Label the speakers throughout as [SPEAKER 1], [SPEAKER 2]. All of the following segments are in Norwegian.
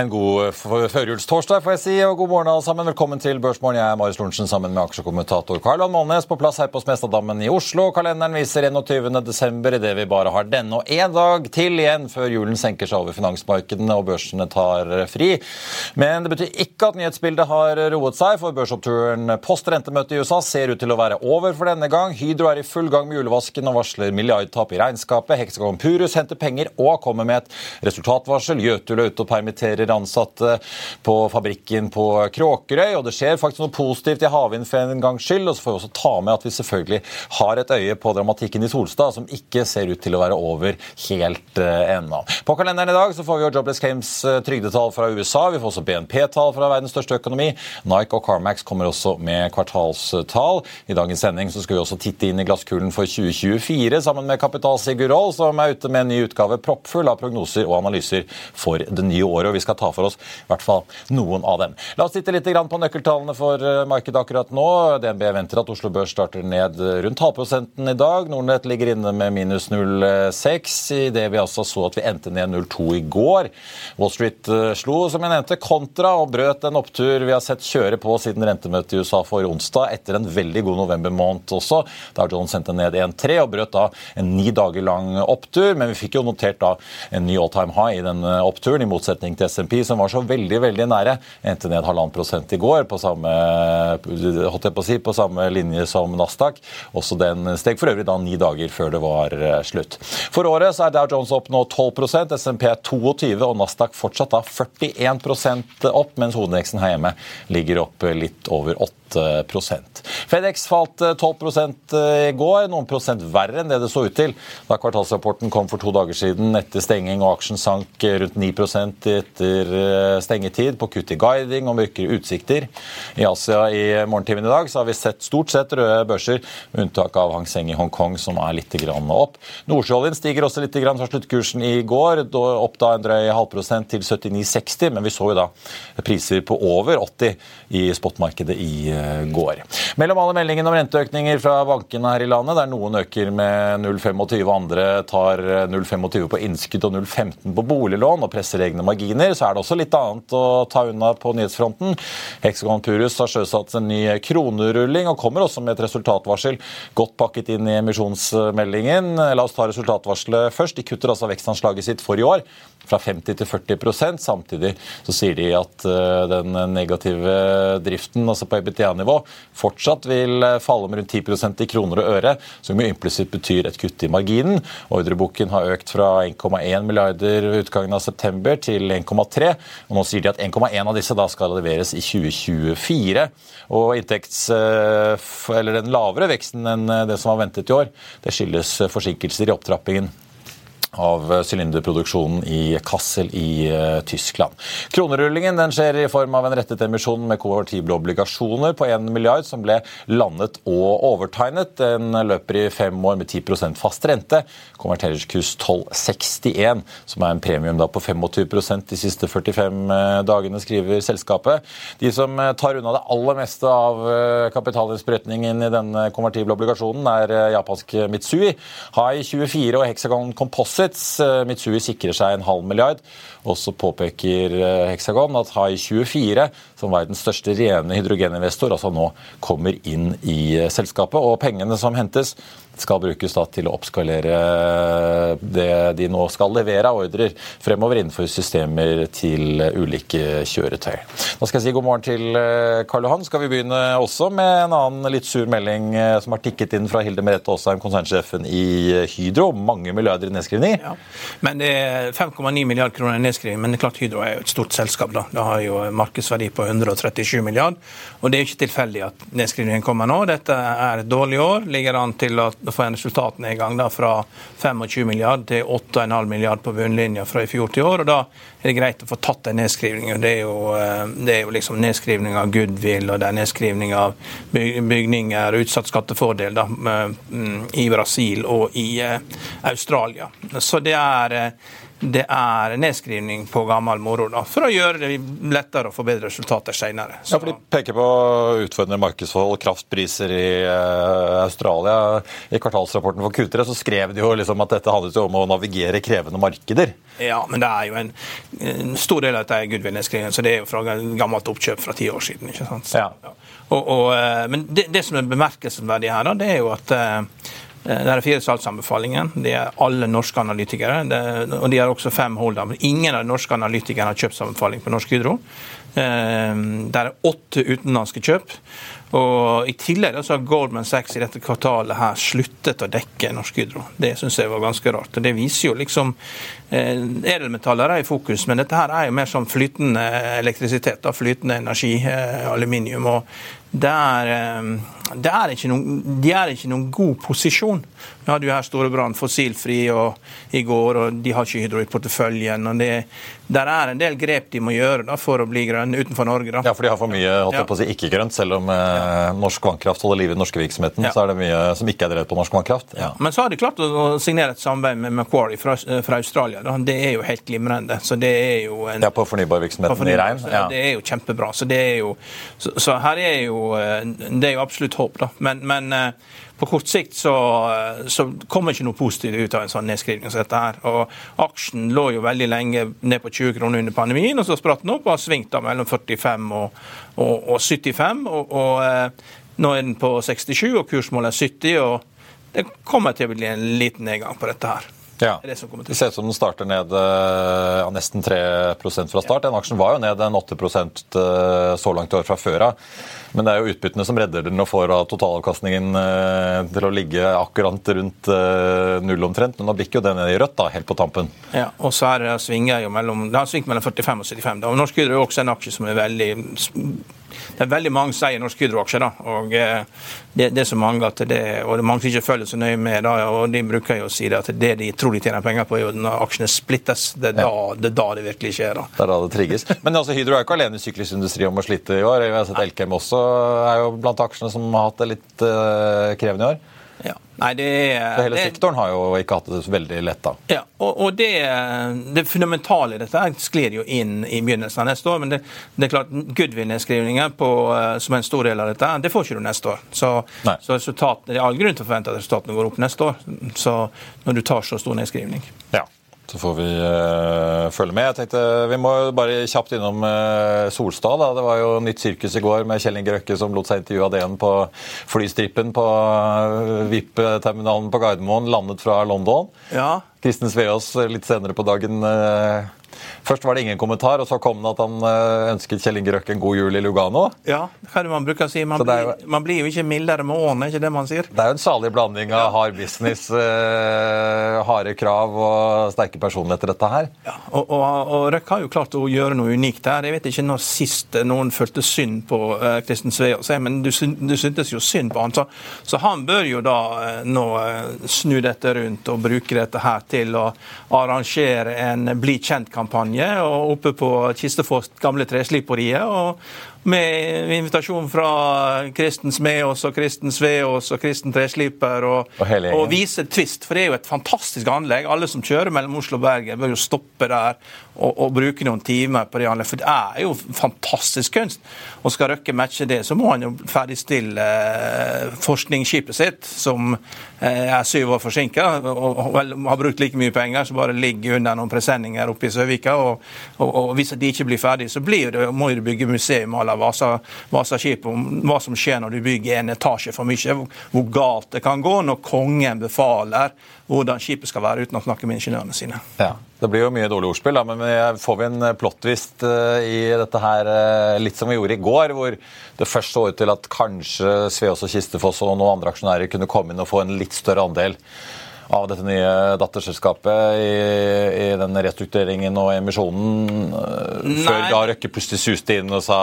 [SPEAKER 1] En god førjulstorsdag, får jeg si, og god morgen alle sammen. Velkommen til Børsmorgen. Jeg er Marius Lorentzen sammen med aksjekommentator Karl Johan Molnes på plass her på Smestadammen i Oslo. Kalenderen viser 21. desember idet vi bare har denne og én dag til igjen før julen senker seg over finansmarkedene og børsene tar fri. Men det betyr ikke at nyhetsbildet har roet seg, for børsoppturen post rentemøte i USA ser ut til å være over for denne gang. Hydro er i full gang med julevasken og varsler milliardtap i regnskapet. Hexagon Purus henter penger og kommer med et resultatvarsel. Jøtul er ute og permitterer ansatte på fabrikken på Kråkerøy. Og det skjer faktisk noe positivt i havvind for en gangs skyld. Og så får vi også ta med at vi selvfølgelig har et øye på dramatikken i Solstad, som ikke ser ut til å være over helt uh, ennå. På kalenderen i dag så får vi jo Jobless Claims uh, trygdetall fra USA. Vi får også BNP-tall fra verdens største økonomi. Nike og Carmax kommer også med kvartalstall. I dagens sending så skal vi også titte inn i glasskulen for 2024 sammen med Kapital Sigurd som er ute med en ny utgave proppfull av prognoser og analyser for det nye året. og vi skal skal ta for oss i hvert fall noen av dem. La oss titte litt på nøkkeltallene for eh, markedet akkurat nå. DNB venter at Oslo Børs starter ned rundt halvprosenten i dag. Nordnett ligger inne med minus 0,6 i det vi altså så at vi endte ned 0,2 i går. Wall Street eh, slo, som jeg nevnte, kontra og brøt en opptur vi har sett kjøre på siden rentemøtet i USA for onsdag, etter en veldig god novembermåned også. Der John sendte ned 1,3 og brøt da en ni dager lang opptur. Men vi fikk jo notert da en ny all time high i denne oppturen, i motsetning til SMP, som var så veldig veldig nære, endte ned halvannen prosent i går på samme, på, si, på samme linje som Nasdaq. Også den steg for øvrig da ni dager før det var eh, slutt. For året så er Dow Jones opp nå 12 SMP er 22 og Nasdaq fortsatt da 41% opp, mens hovedveksten her hjemme ligger opp litt over 8 FedEx falt 12 eh, eh, i går, noen prosent verre enn det det så ut til da kvartalsrapporten kom for to dager siden etter stenging og aksjen sank rundt 9 etter eh, stengetid på kutt i guiding og mørkere utsikter. I Asia i morgentimen i dag så har vi sett stort sett røde børser, med unntak av Hang Seng i Hongkong, som er litt opp. Nordsjøoljen stiger også litt fra sluttkursen i går, opp da en drøy halvprosent til 79,60, men vi så jo da priser på over 80 i spotmarkedet i Eh, går. Mellom alle meldingene om renteøkninger fra bankene her i landet, der noen øker med 0,25 og andre tar 0,25 på innskudd og 0,15 på boliglån og presser egne marginer, så er det også litt annet å ta unna på nyhetsfronten. Hexagon Purus har sjøsatt en ny kronerulling og kommer også med et resultatvarsel godt pakket inn i emisjonsmeldingen. La oss ta resultatvarselet først. De kutter altså vekstanslaget sitt for i år fra 50 til 40% Samtidig så sier de at eh, den negative driften altså på EBTA-nivå fortsatt vil eh, falle med rundt 10% i kroner og øre, som jo implisitt betyr et kutt i marginen. Ordreboken har økt fra 1,1 milliarder ved utgangen av september til 1,3. og Nå sier de at 1,1 av disse da skal leveres i 2024. og inntekts, eh, eller Den lavere veksten enn det som var ventet i år, det skyldes forsinkelser i opptrappingen av eh, sylinderproduksjonen i Kassel i uh, Tyskland. Kronerullingen den skjer i form av en rettet emisjon med konvertible obligasjoner på 1 milliard som ble landet og overtegnet. Den løper i fem år med 10% fast rente. Konverteringskurs 1261, som er en premium på 25% de siste 45 eh, dagene, skriver selskapet. De som tar unna det aller meste av kapitalinnsprøytningen i denne konvertible obligasjonen, er japansk Mitsui, Hai 24 og Hexagon Composite assets. Mitsui sikrer seg en halv milliard. Også påpeker Hexagon at Hai24, som verdens største rene hydrogeninvestor, altså nå kommer inn i selskapet. Og pengene som hentes, skal brukes til å oppskalere det de nå skal levere av ordrer fremover innenfor systemer til ulike kjøretøy. Da skal jeg si god morgen til eh, Karl Johan. Skal vi begynne også med en annen litt sur melding eh, som har tikket inn fra Hilde Merete Aasheim, konsernsjefen i Hydro. Mange milliarder i nedskrivninger. Ja,
[SPEAKER 2] men det er 5,9 milliarder kroner i nedskrivning. Men det er klart Hydro er jo et stort selskap. da. Det har jo markedsverdi på 137 milliarder. Og det er jo ikke tilfeldig at nedskrivningen kommer nå. Dette er et dårlig år. Ligger an til å få en resultatnedgang fra 25 milliarder til 8,5 milliarder på bunnlinja fra i fjor til år. og Da er det greit å få tatt den nedskrivningen. Det er jo, eh, det er jo liksom nedskrivning av goodwill og det er nedskrivning av bygninger, utsatt skattefordel da, mm, i Brasil og i eh, Australia. Så det er det er nedskrivning på gammel moro, da, for å gjøre det lettere å få bedre resultater senere.
[SPEAKER 1] Ja, for De peker på utfordrende markedsforhold, kraftpriser i uh, Australia. I kvartalsrapporten for Q3 så skrev de jo liksom at dette handlet om å navigere krevende markeder.
[SPEAKER 2] Ja, men det er jo en, en stor del av dette er goodwill-nedskrivning, så det er jo fra gammelt oppkjøp fra ti år siden. ikke sant? Så, ja. Og, og, eh, men det, det, som er bemerkelsesverdig her, da, det er jo at Eh, det er fire salgsanbefalinger. Det er alle norske analytikere. Det, og de har også fem holder. Ingen av de norske analytikerne har kjøpsanbefaling på Norsk Hydro. Eh, det er åtte utenlandske kjøp. Og I tillegg så har Goldman Sachs i dette kvartalet her sluttet å dekke Norsk Hydro. Det syns jeg var ganske rart. og Det viser jo liksom eh, Edelmetaller er i fokus, men dette her er jo mer som flytende elektrisitet. Da, flytende energi, eh, aluminium. og det er, eh, det er noen, de er ikke noen god posisjon. Vi hadde jo her Storebrand fossilfri i går, og de har ikke Hydro i porteføljen. og det, Der er en del grep de må gjøre da, for å bli grønne utenfor Norge. Da.
[SPEAKER 1] Ja, for de har for mye holdt ja. på å si, ikke-grønt. Selv om eh, norsk vannkraft holder liv i den norske virksomheten, ja. så er det mye som ikke er drevet på norsk vannkraft.
[SPEAKER 2] Ja. Men så har de klart å signere et samarbeid med Macquarie fra, fra Australia. Da. Det er jo helt glimrende. Så det er jo en,
[SPEAKER 1] ja, på fornybarvirksomheten fornybar, i rein?
[SPEAKER 2] Ja. Det er jo kjempebra. Så, det er jo, så, så her er jo Eh, det er jo absolutt håp, da. Men, men eh, på kort sikt så, eh, så kommer ikke noe positivt ut av en sånn nedskrivning som dette her. Og aksjen lå jo veldig lenge ned på 20 kroner under pandemien, og så spratt den opp og har svingt da mellom 45 og, og, og 75. Og, og, nå er den på 67, og kursmålet er 70. og det kommer til å bli en liten nedgang på dette her.
[SPEAKER 1] Ja. Det, det, ser ut som den starter ned ja, nesten 3% fra start. Den aksjen var jo ned en 8% så langt i år fra før av. Men det er jo utbyttene som redder den og får totalavkastningen eh, til å ligge akkurat rundt eh, null omtrent. Men nå bikker jo det ned i rødt da, helt på tampen.
[SPEAKER 2] Ja, og så er det svinger jo mellom, det har svingt mellom 45 og 75. Da. Og Norsk Hydro er jo også en aksje som er veldig det er veldig mange som eier Norsk Hydro-aksjer. og eh, det, det, er så mange at det, og det er mange som ikke følger så nøye med. Da, og De bruker jo å si det at det de tror de tjener penger på, er jo når aksjene splittes. Det er, ja. da, det, er da det virkelig skjer. da.
[SPEAKER 1] Det er da det trigges. Men altså, Hydro er ikke alene i syklisk industri om å slite i år. Jeg har sett Elkem også er jo blant aksjene som har hatt det litt uh, krevende i år.
[SPEAKER 2] Ja. Nei, det er,
[SPEAKER 1] Så hele det, sektoren har jo ikke hatt det så veldig lett, da.
[SPEAKER 2] Ja, og, og det, det, fundamentale i dette sklir jo inn i begynnelsen av neste år. Men det, det er klart, goodwill-nedskrivninger eh, som er en stor del av dette, det får ikke du neste år. Så, så det er all grunn til å forvente at resultatene går opp neste år. Så når du tar så stor nedskrivning.
[SPEAKER 1] Ja. Så får vi uh, følge med. Jeg tenkte Vi må bare kjapt innom uh, Solstad. Da. Det var jo nytt sirkus i går med Kjell Inge Røkke som lot seg intervjue av DN på flystrippen på uh, VIP-terminalen på Gardermoen, landet fra London. Ja. Kristen Sveås litt senere på dagen uh, Først var det ingen kommentar, og så kom det at han eh, ønsket Kjell Inge Røkke en god jul i Lugano.
[SPEAKER 2] Ja, er det man bruker å si? Man, blir, jo, man blir, jo ikke mildere med årene, ikke det man sier?
[SPEAKER 1] Det er jo en salig blanding av hard business, uh, harde krav og sterke personligheter, dette her.
[SPEAKER 2] Ja, og, og, og, Røkke har jo klart å gjøre noe unikt her. Jeg vet ikke når sist noen følte synd på uh, Kristen Sveaas, men du, du, syntes jo synd på han. Så, så han bør jo da uh, nå snu dette rundt og bruke dette her til å arrangere en bli kjent-kampanje kampanje og oppe på Kistefoss gamle tresliperiet. Og, med invitasjon fra Kristen Smeås og Kristen Sveås og Kristen Tresliper og, og, og vise Twist. For det er jo et fantastisk anlegg. Alle som kjører mellom Oslo og Bergen, bør jo stoppe der og, og bruke noen timer på det anlegget. For det er jo fantastisk kunst. Og skal Røkke matche det, så må han jo ferdigstille eh, forskningsskipet sitt, som eh, er syv år forsinka og, og, har brukt like mye penger, som bare ligger under noen presenninger oppe i Søvika. Og, og, hvis de ikke blir ferdige, så blir det, må de bygge museum à la Vasa, om hva som skjer når du bygger en etasje for mye. Hvor galt det kan gå når kongen befaler hvordan skipet skal være, uten å snakke med ingeniørene sine.
[SPEAKER 1] Ja. Det blir jo mye dårlig ordspill, da, men får vi en plottvist eh, i dette her, eh, litt som vi gjorde i går, hvor det først så ut til at kanskje Sveås og Kistefoss og noen andre aksjonærer kunne komme inn og få en litt større andel av dette nye datterselskapet i, i den restruktureringen og emisjonen eh, Nei. før da Røkke plutselig suste inn og sa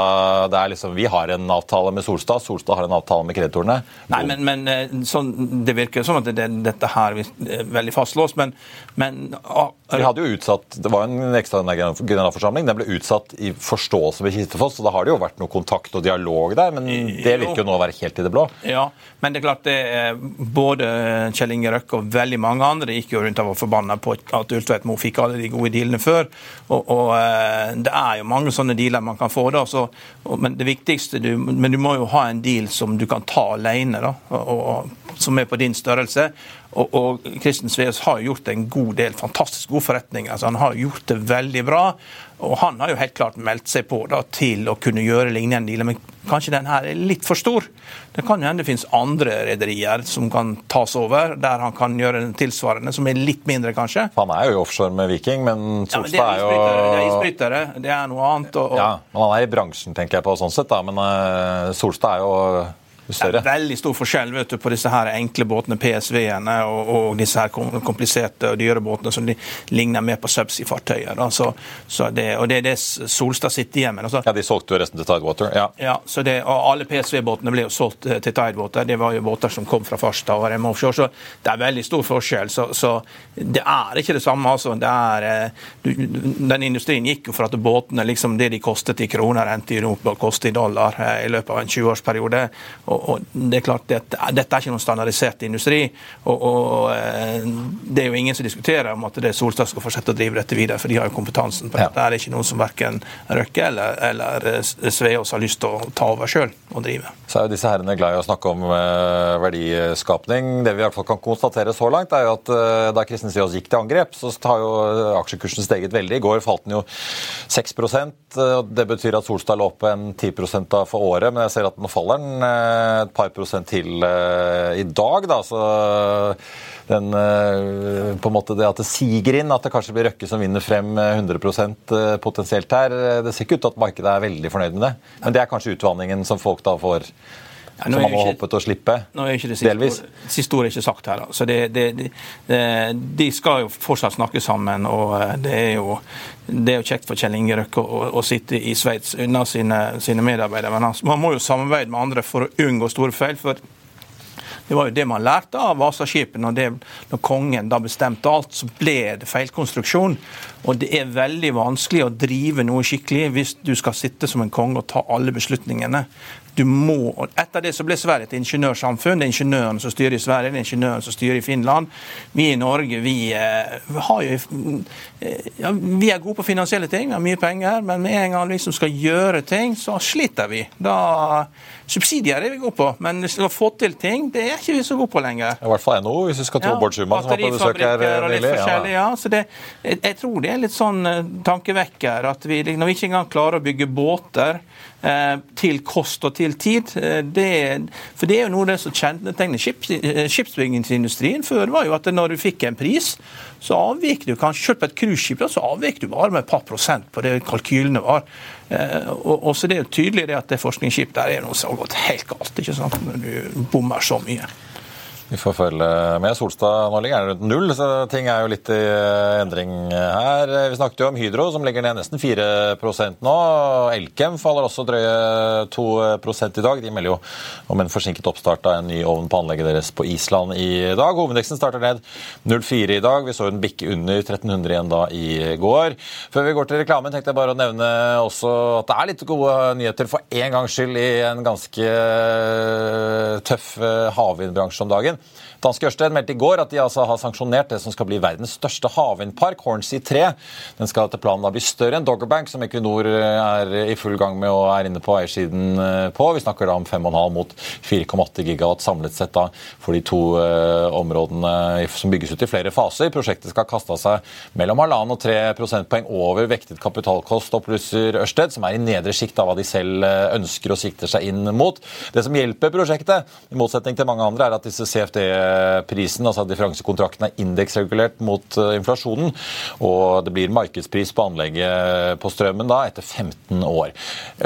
[SPEAKER 1] det er liksom, vi har en avtale med Solstad, Solstad har en avtale med kreditorene.
[SPEAKER 2] Nei, men, men eh, sånn, det virker som at det, dette her er veldig fastlåst, men, men
[SPEAKER 1] ah, Vi hadde jo utsatt, Det var en ekstraordinær generalforsamling. Den ble utsatt i forståelse med Kistefoss, så da har det jo vært noe kontakt og dialog der, men det virker jo nå å være helt i det blå.
[SPEAKER 2] Ja, men det er klart det er både Kjell Inge Røkke og veldig mange andre gikk jo rundt og var forbanna på at Ultveit Moe fikk alle de gode dealene før. Og, og, eh, Det er jo mange sånne dealer man kan få. da, så, og, men det viktigste du, men du må jo ha en deal som du kan ta alene, da, og, som er på din størrelse. Og, og Kristen Sveaas har gjort en god del fantastisk gode forretninger. altså Han har gjort det veldig bra. Og han har jo helt klart meldt seg på da, til å kunne gjøre lignende dealer, men kanskje den her er litt for stor. Det kan jo hende det finnes andre rederier som kan tas over, der han kan gjøre en tilsvarende, som er litt mindre, kanskje.
[SPEAKER 1] Han er jo offshore med Viking, men Solstad ja, er, jo
[SPEAKER 2] Det er isbrytere, det er noe annet. Og,
[SPEAKER 1] og... Ja, men han er i bransjen, tenker jeg på sånn sett, da. Men uh, Solstad er jo
[SPEAKER 2] det er veldig stor forskjell vet du, på disse her enkle båtene, PSV-ene, og, og, disse her kompliserte og dyre båtene som de ligner mer på subsea-fartøyer. Så, så det, og det er det Solstad sitter igjen med. Altså.
[SPEAKER 1] Ja, De solgte jo resten til Tidewater. Ja.
[SPEAKER 2] ja så det, og Alle PSV-båtene ble jo solgt eh, til Tidewater. Det var jo båter som kom fra Farstad og RM Offshore. Så det er veldig stor forskjell. Så, så det er ikke det samme. altså. Det er, eh, du, den industrien gikk jo for at båtene, liksom det de kostet i kroner, endte i Europa og kostet i dollar eh, i løpet av en 20-årsperiode. Og og, det er klart at Dette er ikke noen standardisert industri. og, og eh, Det er jo ingen som diskuterer om at det er Solstad skal fortsette å drive dette videre, for de har jo kompetansen på dette. Ja. Det er ikke noen som verken Røkke eller, eller eh, Sveås har lyst til å ta over sjøl og drive.
[SPEAKER 1] Så er jo disse herrene glad i å snakke om verdiskapning. Det vi i hvert fall kan konstatere så langt, er jo at da Kristin Sveås gikk til angrep, så har jo aksjekursen steget veldig. I går falt den jo 6 og Det betyr at Solstad lå på en 10% for året, men jeg ser at nå faller den et par prosent til eh, i dag. Da. Så den, eh, på en måte det at det siger inn, at det kanskje blir Røkke som vinner frem 100 eh, potensielt her, det ser ikke ut til at markedet er veldig fornøyd med det. Men det er kanskje utvanningen som folk da får ja, som man må håpet å slippe?
[SPEAKER 2] Siste, delvis. Siste ordet er ikke sagt her. Så det, det, det, de skal jo fortsatt snakke sammen. og Det er jo, det er jo kjekt for Kjell Inge Røkke å, å, sitte i Sveits unna sine, sine medarbeidere. Men man må jo samarbeide med andre for å unngå store feil. for det var jo det man lærte av Vasaskipet. Når, når kongen da bestemte alt, så ble det feilkonstruksjon. Og det er veldig vanskelig å drive noe skikkelig hvis du skal sitte som en konge og ta alle beslutningene. Du må, Etter det så ble Sverige et ingeniørsamfunn. Det er ingeniøren som styrer i Sverige, det er ingeniøren som styrer i Finland. Vi i Norge vi, eh, har jo, eh, ja, vi er gode på finansielle ting, vi har mye penger, men med en gang vi liksom skal gjøre ting, så sliter vi. Da Subsidier er vi gode på, men å få til ting, det er ikke vi så gode på lenger.
[SPEAKER 1] I hvert fall NHO, hvis vi skal tro ja, Bård Schumann, som var på besøk her nylig.
[SPEAKER 2] Ja. ja. så det, jeg, jeg, tror det er litt sånn uh, tankevekker at vi, når vi ikke engang klarer å bygge båter til kost og til tid uh, det, For det er jo noe av det som kjennetegner skipsbyggingsindustrien før, var jo at når du fikk en pris, så avvik du kanskje selv på et cruiseskip så avvik du bare med et par prosent på det kalkylene var. Og, og, så det er jo tydelig det at det forskningsskip der er noe som har gått helt galt. ikke sant, Når du bommer så mye.
[SPEAKER 1] Vi får følge med. Solstad nå ligger rundt null, så ting er jo litt i eh, endring her. Vi snakket jo om Hydro, som ligger ned nesten 4% nå. Elkem faller også drøye 2 i dag. De melder jo om en forsinket oppstart av en ny ovn på anlegget deres på Island i dag. Hovedindeksen starter ned 0,4 i dag. Vi så den bikke under 1300 igjen da i går. Før vi går til reklamen, tenkte jeg bare å nevne også at det er litt gode nyheter for en gangs skyld i en ganske tøff havvindbransje om dagen. Danske Ørsted meldte i går at de altså har sanksjonert det som skal bli verdens største havvindpark, Hornsea 3. Den skal etter planen da bli større enn Doggerbank, som Equinor eh, er i full gang med og er inne på eiersiden eh, på. Vi snakker da om 5,5 mot 4,8 gigawatt samlet sett da for de to uh, områdene som bygges ut i flere faser. Prosjektet skal kaste seg mellom halvannen og 3 prosentpoeng over vektet kapitalkost, opplyser Ørsted, som er i nedre sjikt av hva de selv ønsker og sikter seg inn mot. Det som hjelper prosjektet, i motsetning til mange andre, er at disse CFD prisen, altså differansekontrakten, er indeksregulert mot eh, inflasjonen. Og det blir markedspris på anlegget på strømmen da etter 15 år.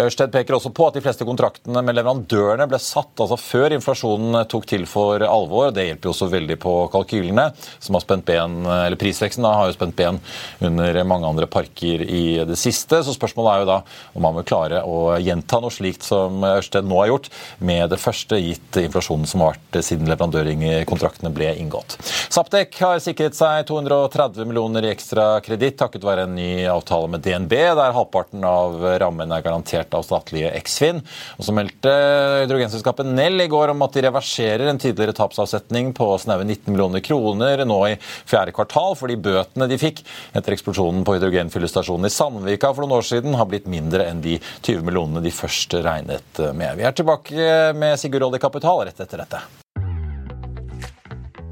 [SPEAKER 1] Ørsted peker også på at de fleste kontraktene med leverandørene ble satt altså før inflasjonen tok til for alvor. Det hjelper jo også veldig på kalkylene, som har spent ben, eller prisveksten da, har jo spent ben under mange andre parker i det siste. Så spørsmålet er jo da om man vil klare å gjenta noe slikt som Ørsted nå har gjort, med det første, gitt inflasjonen som har vært siden leverandørkontraktene ble inngått. Saptek har sikret seg 230 millioner i ekstra kreditt takket være en ny avtale med DNB, der halvparten av rammen er garantert av statlige Eksfin. Og så meldte hydrogenselskapet Nell i går om at de reverserer en tidligere tapsavsetning på snaue 19 millioner kroner nå i fjerde kvartal, fordi bøtene de fikk etter eksplosjonen på hydrogenfyllestasjonen i Sandvika for noen år siden, har blitt mindre enn de 20 millionene de først regnet med. Vi er tilbake med Sigurd Olje Kapital rett etter dette.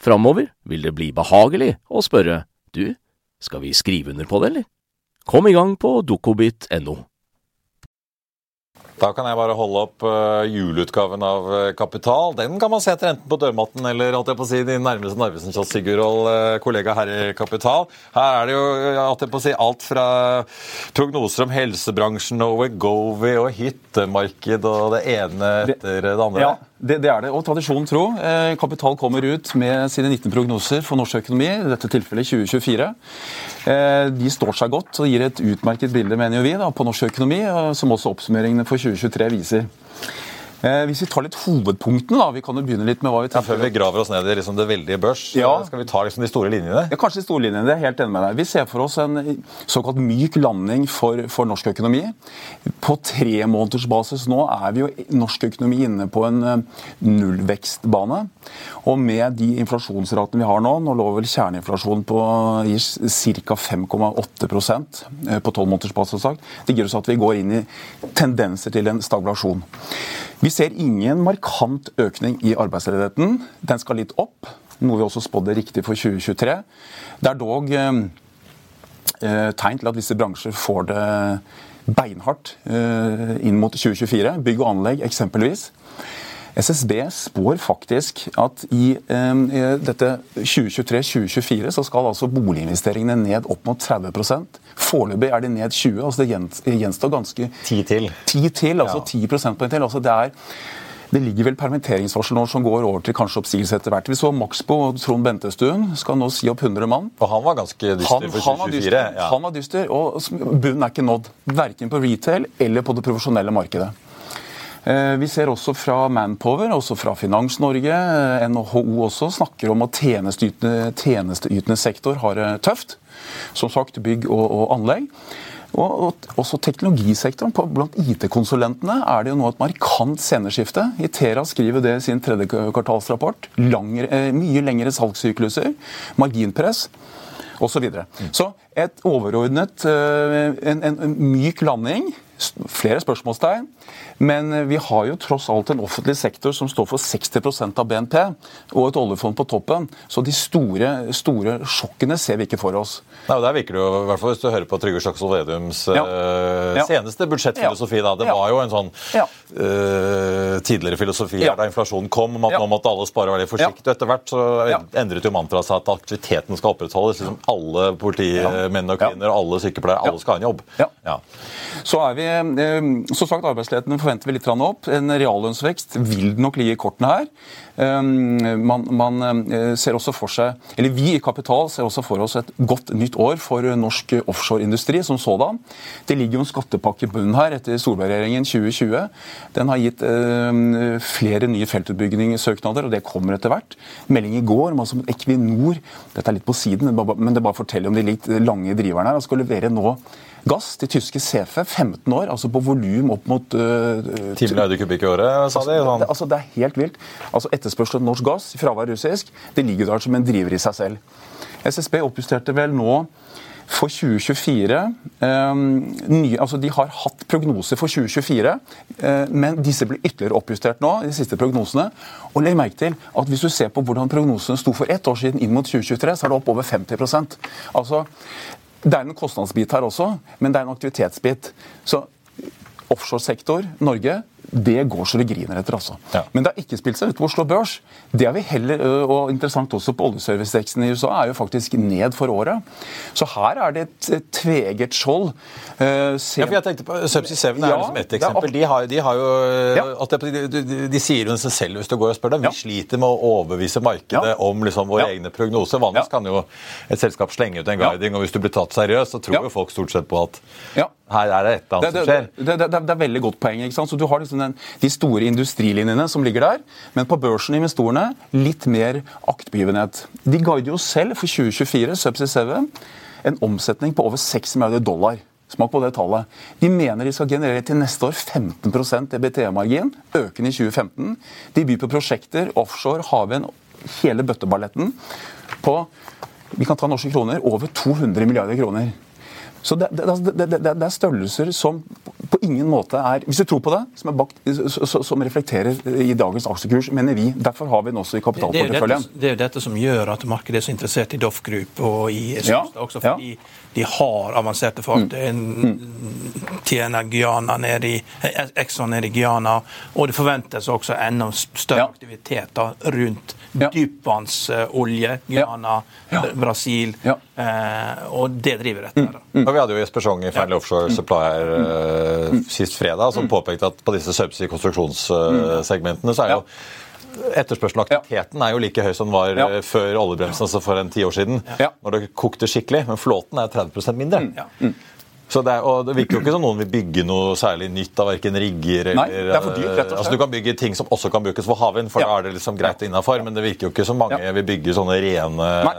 [SPEAKER 3] Framover vil det bli behagelig å spørre du, skal vi skrive under på det, eller? Kom i gang på dokobit.no.
[SPEAKER 1] Da kan jeg bare holde opp uh, juleutgaven av uh, Kapital. Den kan man se etter enten på dørmatten eller holdt jeg på å si, din nærmeste Narvesen Kjell Sigurd, uh, kollega her i Kapital. Her er det jo holdt jeg på å si, alt fra prognoser om helsebransjen og govi og hyttemarked og det ene etter det andre.
[SPEAKER 4] Ja. Det, det, er det. Og tradisjonen tro. Eh, Kapital kommer ut med sine 19 prognoser for norsk økonomi, i dette tilfellet 2024. Eh, de står seg godt og gir et utmerket bilde, mener vi, da, på norsk økonomi, som også oppsummeringene for 2023 viser. Eh, hvis vi tar litt hovedpunktene, da. Vi kan jo begynne litt med hva vi
[SPEAKER 1] tenker. Ja, før vi graver oss ned i liksom det veldige børs, ja. skal vi ta liksom de store linjene?
[SPEAKER 4] Ja, kanskje de store linjene. Det er helt enig med deg. Vi ser for oss en såkalt myk landing for, for norsk økonomi. På tremånedersbasis nå er vi jo norsk økonomi inne på en eh, nullvekstbane. Og med de inflasjonsratene vi har nå, nå lå vel kjerneinflasjonen på ca. 5,8 eh, på tolvmånedersbasis, det gir oss at vi går inn i tendenser til en stagflasjon. Vi ser ingen markant økning i arbeidsledigheten. Den skal litt opp, noe vi også spådde riktig for 2023. Det er dog eh, eh, tegn til at visse bransjer får det beinhardt eh, inn mot 2024. Bygg og anlegg eksempelvis. SSB spår faktisk at i eh, dette 2023-2024 så skal altså boliginvesteringene ned opp mot 30% Foreløpig er de ned 20 altså Det gjenstår ganske
[SPEAKER 1] 10 til.
[SPEAKER 4] 10 til, altså ja. 10 prosentpoeng til. altså det er det ligger vel permitteringsvarsel nå som går over til kanskje oppsigelse etter hvert. Vi så Maxbo og Trond Bentestuen skal nå si opp 100 mann.
[SPEAKER 1] Og han var ganske dyster for 2024. Han var dyster,
[SPEAKER 4] ja. han var dyster og bunnen er ikke nådd. Verken på retail eller på det profesjonelle markedet. Eh, vi ser også fra Manpower, også fra Finans-Norge, eh, NHO også, snakker om at tjenesteytende, tjenesteytende sektor har det tøft. Som sagt, bygg og, og anlegg. Og, også teknologisektoren. Blant IT-konsulentene er det jo nå et markant sceneskifte. Itera skriver det i sin tredje kvartalsrapport. Langere, eh, mye lengre salgssykluser, marginpress osv. Så, videre. så et overordnet, en, en, en myk landing flere spørsmålstegn. Men eh, vi har jo tross alt en offentlig sektor som står for 60% av BNP, og et oljefond på toppen. Så de store, store sjokkene ser vi ikke for oss.
[SPEAKER 1] Nei, og Der virker det jo, i hvert fall hvis du hører på Trygve Slagsvold Vedums ja. uh, seneste budsjettfilosofi. da, Det ja. var jo en sånn uh, tidligere filosofi ja. da inflasjonen kom, om at nå måtte alle spare veldig forsiktig. Etter hvert så endret jo mantraet seg at aktiviteten skal opprettholdes. Liksom alle politimenn og -kvinner, alle sykepleiere, alle skal ha en jobb.
[SPEAKER 4] Ja. Så er vi, eh, som sagt, Arbeidsledigheten forventer vi litt opp. En reallønnsvekst vil nok ligge i kortene her. Eh, man, man, eh, ser også for seg, eller Vi i Kapital ser også for oss et godt nytt år for norsk offshoreindustri som sådan. Det ligger jo en skattepakke i bunnen her etter Solberg-regjeringen 2020. Den har gitt flere nye feltutbyggingssøknader, og det kommer etter hvert. Melding i går om altså Equinor Dette er litt på siden, men det bare forteller om de litt lange driverne her. skal levere nå gass til tyske CF 15 år, altså på volum opp mot uh,
[SPEAKER 1] øh, 10 milliarder kubikk i året, sa de?
[SPEAKER 4] Sånn. Det, altså, det er helt vilt. Altså Etterspørsel etter norsk gass, fravær russisk, det ligger der som en driver i seg selv. SSB oppjusterte vel nå for 2024 eh, nye, altså De har hatt prognoser for 2024, eh, men disse blir ytterligere oppjustert nå. de siste prognosene. Og legg merke til at Hvis du ser på hvordan prognosene sto for ett år siden inn mot 2023, så er det opp over 50 Altså, det er en kostnadsbit her også, men det er en aktivitetsbit. Så offshoresektor, Norge, det går så det griner etter. altså. Ja. Men det har ikke spilt seg ut på Oslo Børs. Det er vi heller, og interessant også på oljeserviceteksten i USA, er jo faktisk ned for året. Så her er det et tveget skjold.
[SPEAKER 1] Uh, ja, for jeg tenkte på Subsea Seven er ja, liksom ett eksempel. De, har, de, har jo, ja. de, de, de, sier jo seg selv hvis du går og spør dem. Vi sliter med å overbevise markedet om liksom våre egne prognoser. Vanligvis kan jo et selskap slenge ut en guiding, og hvis du blir tatt seriøst, så tror jo folk stort sett på at her er det et eller annet som skjer.
[SPEAKER 4] Det, det, det, det, er veldig godt poeng. ikke sant? Så Du har liksom den, de store industrilinjene som ligger der, men på børsen investorene litt mer aktbegivenhet. De guider jo selv for 2024, Subsea 7, en omsetning på over 6 milliarder dollar. Smak på det tallet. De mener de skal generere til neste år 15% EBT-margin, økende i 2015. De byr på prosjekter, offshore, havvind, hele bøtteballetten på vi kan ta norske kroner, over 200 milliarder kroner. Så det, det, det, det, er størrelser som på ingen måte er Hvis du tror på det, som, bakt, som reflekterer i dagens aksjekurs, mener vi. Derfor har vi den også i kapitalporteføljen.
[SPEAKER 2] Det, er jo dette som gjør at markedet er så interessert i Doff Group og i Solstad, ja, også fordi ja. De har avanserte fartøy. Mm. Tjener Guyana nede i Exxon nede i Guyana, og det forventes også enda større ja. aktivitet da, rundt ja. dypvannsolje, Guyana, Brasil. Eh, og det driver dette. Mm.
[SPEAKER 1] Mm. Vi hadde jo Jesper Schong i Feil Offshore Supplier uh, sist fredag, som påpekte at på disse subsea konstruksjonssegmentene så er jo Etterspørselen og aktiviteten er jo like høy som den var ja. Eh, før oljebremsen, altså for en ti år siden. Ja. Når det kokte skikkelig. Men flåten er 30% mindre. Ja. Mm. Så det, er, og det virker jo ikke som noen vil bygge noe særlig nytt av verken rigger eller Nei, det er for dyrt, rett og slett. Altså, du kan bygge ting som også kan brukes for havvind, for ja. da er det liksom greit innafor. Men det virker jo ikke som mange ja. vil bygge sånne rene, Nei.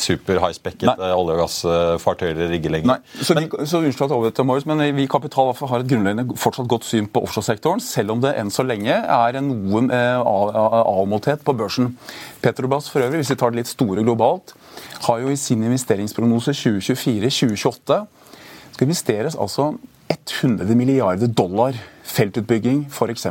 [SPEAKER 1] super high-spekkede olje- og gassfartøyer eller rigger lenger.
[SPEAKER 4] Nei, så, men, vi, så unnskyld over til Morris, men vi i Kapital har et grunnleggende fortsatt godt syn på offshoresektoren, selv om det enn så lenge er noen noe eh, avmålthet på børsen. Petrobras for øvrig, hvis vi tar det litt store globalt, har jo i sin investeringsprognose 2024-2028 skal investeres altså 100 milliarder dollar feltutbygging f.eks.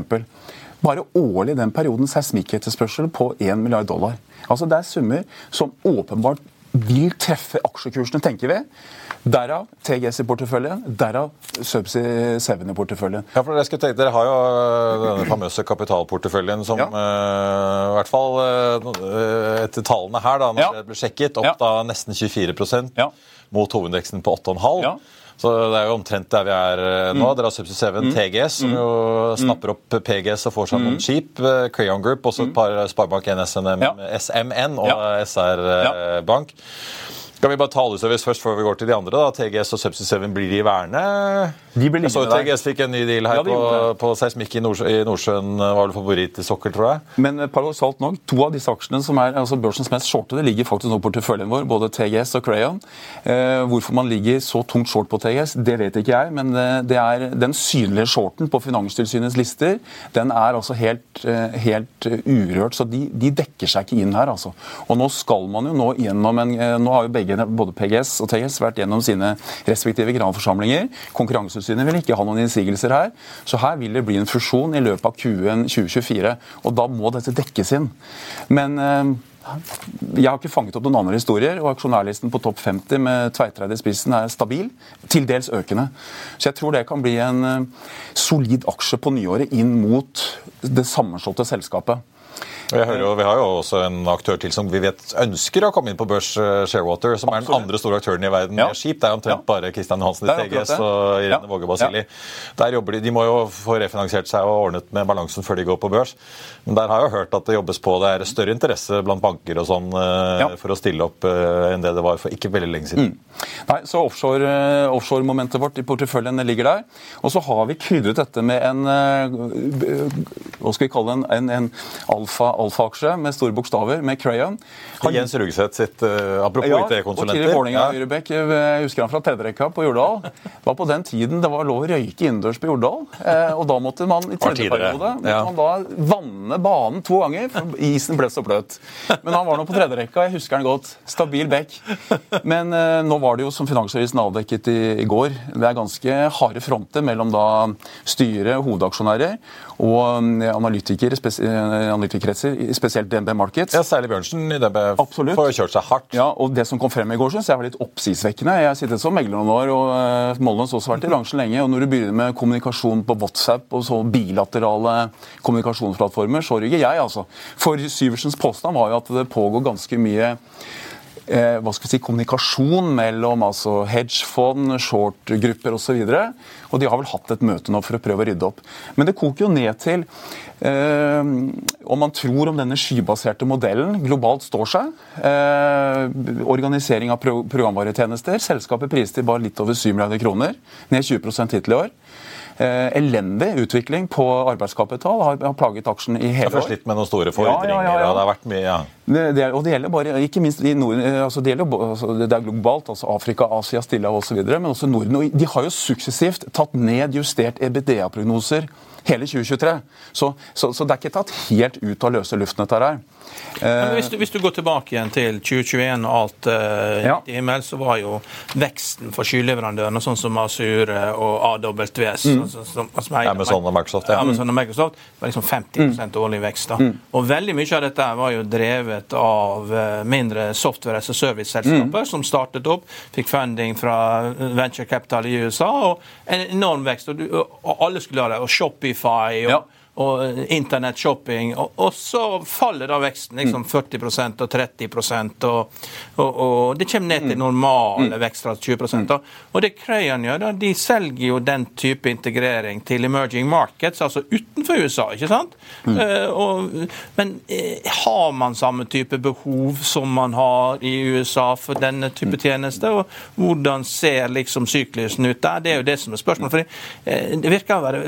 [SPEAKER 4] Bare årlig den perioden seismikketterspørsel på 1 milliard dollar. Altså Det er summer som åpenbart vil treffe aksjekursene, tenker vi. Derav TGS i porteføljen, derav Subsea 7 i porteføljen.
[SPEAKER 1] Ja, for jeg skulle tenke, dere har jo øh, denne famøse kapitalporteføljen som ja. uh, i hvert fall uh, etter tallene her, da, når ja. det ble sjekket, opp ja. da nesten 24 ja. mot hovedindeksen på 8,5 ja. Så det er jo omtrent der vi er nå. Mm. Dere har Subsea 7 mm. TGS, som jo mm. snapper opp PGS og får seg noen skip. Crayon Group, også et par Sparebank1 SNM, SMN og SR Bank. Skal vi bare ta oljeservice først før vi går til de andre? da? TGS og Subsea 7 blir de værende?
[SPEAKER 4] De blir
[SPEAKER 1] jeg så TGS fikk en ny deal her ja, de på, på seismikk i, Nordsjø, i Nordsjøen. Var vel favoritt i sokkel, tror jeg.
[SPEAKER 4] Men eh, paradoksalt nok, to av disse aksjene som er altså børsens mest shortede, ligger faktisk nå på porteføljen vår. Både TGS og Crayon. Eh, hvorfor man ligger så tungt short på TGS, det vet ikke jeg. Men eh, det er den synlige shorten på Finanstilsynets lister, den er altså helt, eh, helt urørt. Så de, de, dekker seg ikke inn her, altså. Og nå skal man jo nå gjennom en Nå har jo begge, både PGS og TGS, vært gjennom sine respektive granforsamlinger. Konkurransetilsynet vil ikke ha noen innsigelser her. Så her vil det bli en fusjon i løpet av Q1 2024. Og da må dette dekkes inn. Men eh, jeg har ikke fanget opp noen andre historier, og aksjonærlisten på topp 50 med Tveitreid i spissen er stabil, til dels økende. Så jeg tror det kan bli en eh, solid aksje på nyåret inn mot det sammenslåtte selskapet.
[SPEAKER 1] Jo, Vi har jo også en aktør til som vi vet ønsker å komme inn på børs, eh, Sharewater, som er den andre store aktøren i verden ja. med skip. Det er omtrent ja. bare Kristian Johansen i TGS og Irene ja. Våge Basili. Der jobber de, de må jo få refinansiert seg og ordnet med balansen før de går på børs. Men der har jeg jo hørt at det jobbes på det er større interesse blant banker og sånn eh, for å stille opp eh, enn det det var for ikke veldig lenge siden. Mm.
[SPEAKER 4] Nei, så Offshore-momentet offshore vårt i porteføljen ligger der. Og så har vi krydret dette med en hva skal vi kalle det, en, en alfa alfa-aksje med store bokstaver, med Crayon.
[SPEAKER 1] Han, Jens Rugseth sitt uh, Apropos ja, IT-konsulenter.
[SPEAKER 4] Og Vålinga ja. Høyrebekk, eh, jeg husker han fra tredjerekka på Jordal. Var på den tiden det var lov å røyke innendørs på Jordal. Eh, og da måtte man i tredje periode ja. man da vanne banen to ganger, for isen ble så bløt. Men han var nå på tredjerekka, jeg husker han godt. Stabil bekk. Men eh, nå var det jo, som Finansavisen avdekket i, i, går, det er ganske harde fronter mellom da styret, hovedaksjonærer, og analytikere, analytikerkretser, spesielt DNB Markets.
[SPEAKER 1] Ja, Særlig Bjørnsen i DNB
[SPEAKER 4] Absolutt.
[SPEAKER 1] får kjørt seg hardt.
[SPEAKER 4] Ja, og Det som kom frem i går, synes jeg var litt oppsiktsvekkende. Jeg har sittet som megler noen år, og uh, Mollens også vært i bransjen lenge. og Når du begynner med kommunikasjon på WhatsApp og så bilaterale kommunikasjonsplattformer, så rygger jeg, altså. For Syversens påstand var jo at det pågår ganske mye eh, hva skal vi si, kommunikasjon mellom altså hedgefond, shortgrupper osv. Og, så og de har vel hatt et møte nå for å prøve å rydde opp. Men det koker jo ned til eh, om man tror om denne skybaserte modellen globalt står seg. Eh, organisering av pro programvaretjenester. Selskapet priset til bare litt over 7 milliarder kroner, ned 20 hittil i år. Eh, elendig utvikling på arbeidskapital har, har plaget aksjen i hele år.
[SPEAKER 1] Først litt med noen store fordringer, ja, ja, ja, det har vært mye, ja.
[SPEAKER 4] Det, det, og det gjelder bare, ikke minst i Norden, eh, altså det, gjelder, altså det er globalt, altså Afrika, Asia, Stillehavet osv., men også Norden. og De har jo suksessivt tatt ned justert EBDA-prognoser hele 2023. Så, så, så, det er ikke tatt helt ut av løse luften, dette her.
[SPEAKER 2] Hvis du, hvis, du, går tilbake igjen til 2021 og alt uh, ja. i himmel, så var jo veksten for skyleverandørene, sånn som Asur og AWS mm. som, som,
[SPEAKER 1] som er, Amazon og Microsoft,
[SPEAKER 2] ja. Amazon og Microsoft, var liksom 50 mm. årlig vekst. da. Mm. Og veldig mye av dette var jo drevet av uh, mindre software as a service-selskaper mm. som startet opp, fikk funding fra venture capital i USA, og en enorm vekst. Og, du, og alle skulle ha det. Og Shopify og ja og eh, internettshopping. Og, og, så faller da veksten liksom 40% og 30 og, og, og det kommer ned til mm. normale mm. vekster av 20 da. Og det Crayon gjør, da, de selger jo den type integrering til emerging markets, altså utenfor USA, ikke sant? Mm. Uh, og, men uh, har man samme type behov som man har i USA for denne type mm. tjeneste? Og hvordan ser liksom syklusen ut der? Det er jo det som er spørsmålet. For uh, det virker å være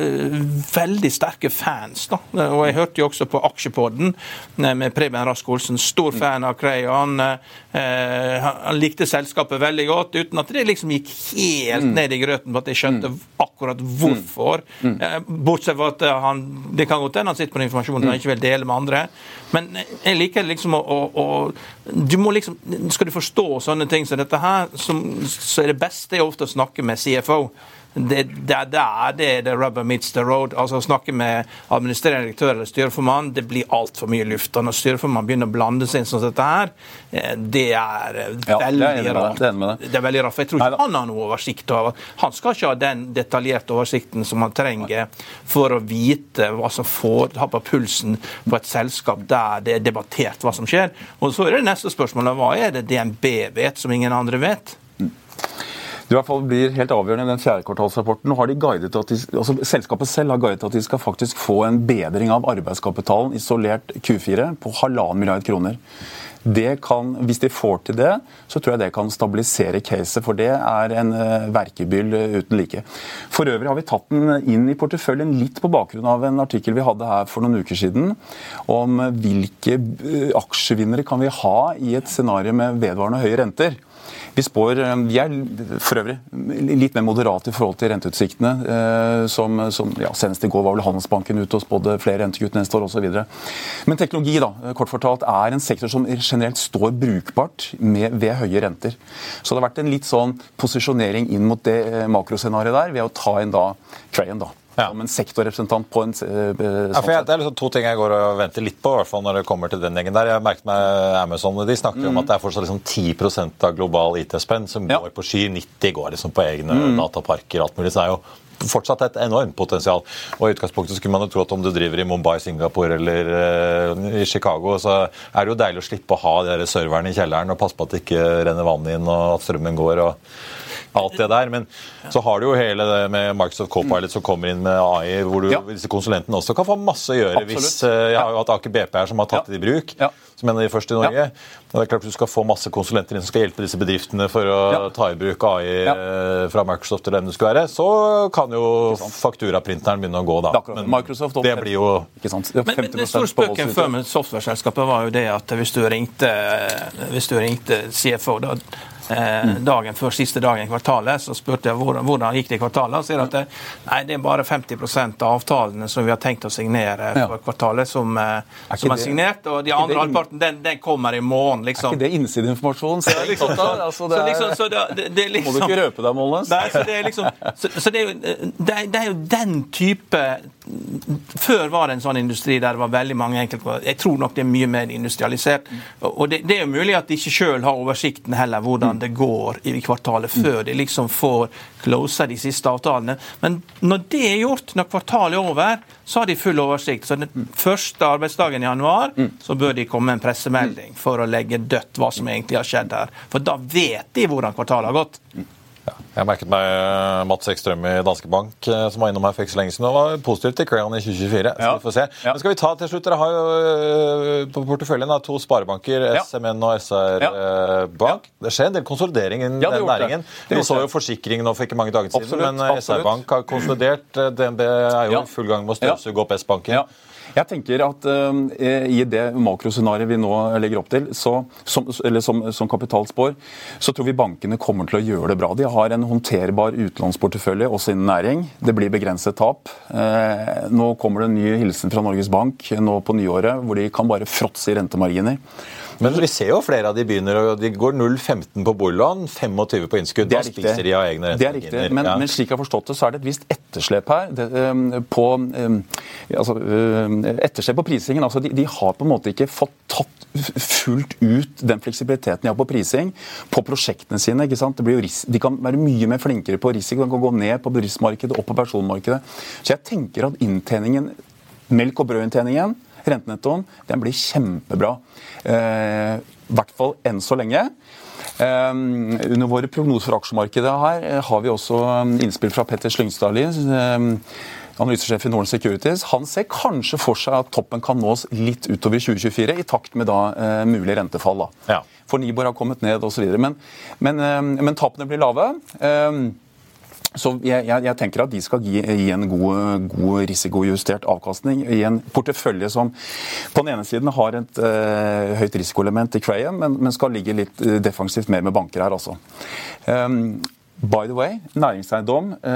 [SPEAKER 2] veldig sterke fans fans. da. Og Jeg hørte jo også på Aksjepodden eh, med Preben Rask Olsen. Stor fan av Crayon. Eh, han likte selskapet veldig godt, uten at det liksom gikk helt mm. ned i grøten på at jeg skjønte mm. akkurat hvorfor. Mm. Eh, bortsett fra at han, det kan godt hende han sitter på den informasjonen han ikke vil dele med andre. Men jeg liker liksom å, å, å du må liksom, Skal du forstå sånne ting som dette her, så, så er det beste jeg ofte å snakke med CFO. Det, det, er det the rubber meets the road. Altså Å snakke med administrerende direktør eller styreformann, det blir altfor mye luft. Og når styreformannen begynner å blande seg inn sånn som dette her, eh, det er eh, ja, veldig det rart. Det. Det, det er veldig rart, for Jeg tror ikke han har noe oversikt over Han skal ikke ha den detaljerte oversikten som han trenger for å vite hva som får ha på pulsen på et selskap der det er debattert hva som skjer. Og så er det neste spørsmålet hva er det DNB vet som ingen andre vet?
[SPEAKER 4] Det i hvert fall blir helt avgjørende i den fjerde kvartalsrapporten. De altså Selskapet selv har guidet at de skal faktisk få en bedring av arbeidskapitalen isolert Q4 på halvannen milliard kroner. Kan, hvis de får til det, så tror jeg det kan stabilisere caset. For det er en uh, verkebyll uten like. For øvrig har vi tatt den inn i porteføljen litt på bakgrunn av en artikkel vi hadde her for noen uker siden om hvilke uh, aksjevinnere kan vi ha i et scenario med vedvarende høye renter. Vi spår eh, Vi er for øvrig litt mer moderate i forhold til renteutsiktene. Eh, som, som ja, Senest i går var vel Handelsbanken ute og spådde flere rentekutt neste år osv. Men teknologi da, kort fortalt, er en sektor som generelt står brukbart med, ved høye renter. Så det har vært en litt sånn posisjonering inn mot det eh, makroscenarioet der ved å ta inn da Crayon. da ja. som en sektorrepresentant på en uh,
[SPEAKER 1] ja, jeg, Det er liksom to ting jeg går og venter litt på, i hvert fall når det kommer til den gjengen der. Jeg merket meg Amazon, de snakker mm. om at det er fortsatt liksom 10% av global IT-spenn som ja. går på sky. 90 går liksom på egne mm. dataparker alt mulig. Så det er jo fortsatt et enormt potensial. Og i utgangspunktet skulle man jo tro at om du driver i Mumbai, Singapore eller uh, i Chicago, så er det jo deilig å slippe å ha de serverne i kjelleren og passe på at det ikke renner vann inn og at strømmen går. og alt det der. Men så har du jo hele det med Microsoft Copilot som kommer inn med AI, hvor du, ja. disse konsulentene også kan få masse å gjøre. Absolutt. Hvis, uh, jeg har jo hatt Aker BP her som har tatt det i bruk. Ja. Som en av de første i Norge. Og det er klart Du skal få masse konsulenter inn som skal hjelpe disse bedriftene for å ta i bruk AI eh, fra Microsoft eller hvem det skulle være. Så kan jo fakturaprinteren begynne å gå, da.
[SPEAKER 4] Men Microsoft det blir jo
[SPEAKER 2] ikke sant? Det men, men den store spøken før med software-selskapet var jo det at hvis du ringte, hvis du ringte CFO da Eh, dagen før siste dagen i kvartalet. Så spurte jeg hvordan, hvordan gikk det i kvartalet. Og sier at det, nei, det er bare 50 av avtalene som vi har tenkt å signere for kvartalet, som, eh, er som er, signert. Og de andre halvparten, den, den, kommer i morgen, liksom.
[SPEAKER 4] Er ikke det innsideinformasjon? Så, liksom, så, altså, det, liksom, så det, det, liksom, Må du ikke røpe deg, Molnes?
[SPEAKER 2] Nei, så det er liksom så, så det, er jo, det, det er jo den type før var det en sånn industri der det var veldig mange enkeltkvartaler. Jeg tror nok det er mye mer industrialisert. Og det, det er jo mulig at de ikke sjøl har oversikten heller hvordan det går i kvartalet, før de liksom får closa de siste avtalene. Men når det er gjort, når kvartalet er over, så har de full oversikt. Så den første arbeidsdagen i januar så bør de komme med en pressemelding for å legge dødt hva som egentlig har skjedd her. For da vet de hvordan kvartalet har gått.
[SPEAKER 1] Ja, jeg merket meg eh, Mats Ekstrøm i Danske Bank eh, som var innom her for ikke så lenge siden og var positiv til Crayon i 2024. Så ja. vi får se. Ja. Men skal vi ta til slutt, Dere har jo eh, på porteføljen to sparebanker, SMN og SR Bank. Det skjer en del konsolidering i den næringen. Vi så jo forsikring nå for ikke mange dager siden, absolutt, men SR Bank har konsolidert. DNB er jo i full gang med å støvsuge opp S-banken.
[SPEAKER 4] Jeg tenker at uh, I det makroscenarioet vi nå legger opp til, så, som, eller som, som kapitalspår, så tror vi bankene kommer til å gjøre det bra. De har en håndterbar utlånsportefølje også innen næring. Det blir begrenset tap. Uh, nå kommer det en ny hilsen fra Norges Bank nå på nyåret, hvor de kan bare fråtse i rentemarginer.
[SPEAKER 1] Men vi ser jo flere av de begynner, og de går 0,15 på boliglån, 25 på innskudd.
[SPEAKER 4] Da spiser. De av egne det er riktig, men, ja. men, slik jeg har forstått det, så er det et visst etterslep her. Det, på, altså, etterslep på prisingen. Altså, de, de, har på en måte ikke fått tatt fullt ut den fleksibiliteten de har på prising på prosjektene sine. ikke sant? de kan være mye mer flinkere på risiko. De kan gå ned på bedriftsmarkedet og på personmarkedet. Så jeg tenker at inntjeningen, melk- og brødinntjeningen rentenettoen, den blir kjempebra. Eh, I hvert fall enn så lenge. Um, under våre prognoser for aksjemarkedet her eh, har vi også innspill fra Petter Slyngstadli, analysesjef i Norden Securities. Han ser kanskje for seg at toppen kan nås litt utover 2024, i takt med da mulig rentefall. da. Ja. For Nibor har kommet ned osv. Men, men, men tapene blir lave. Så jeg, jeg, jeg, tenker at de skal gi, gi en god, god, risikojustert avkastning i en portefølje som på den ene siden har et eh, høyt risikoelement i Crayon, men, men, skal ligge litt uh, defensivt mer med banker her, altså. Um, By the way, næringseiendom
[SPEAKER 1] eh,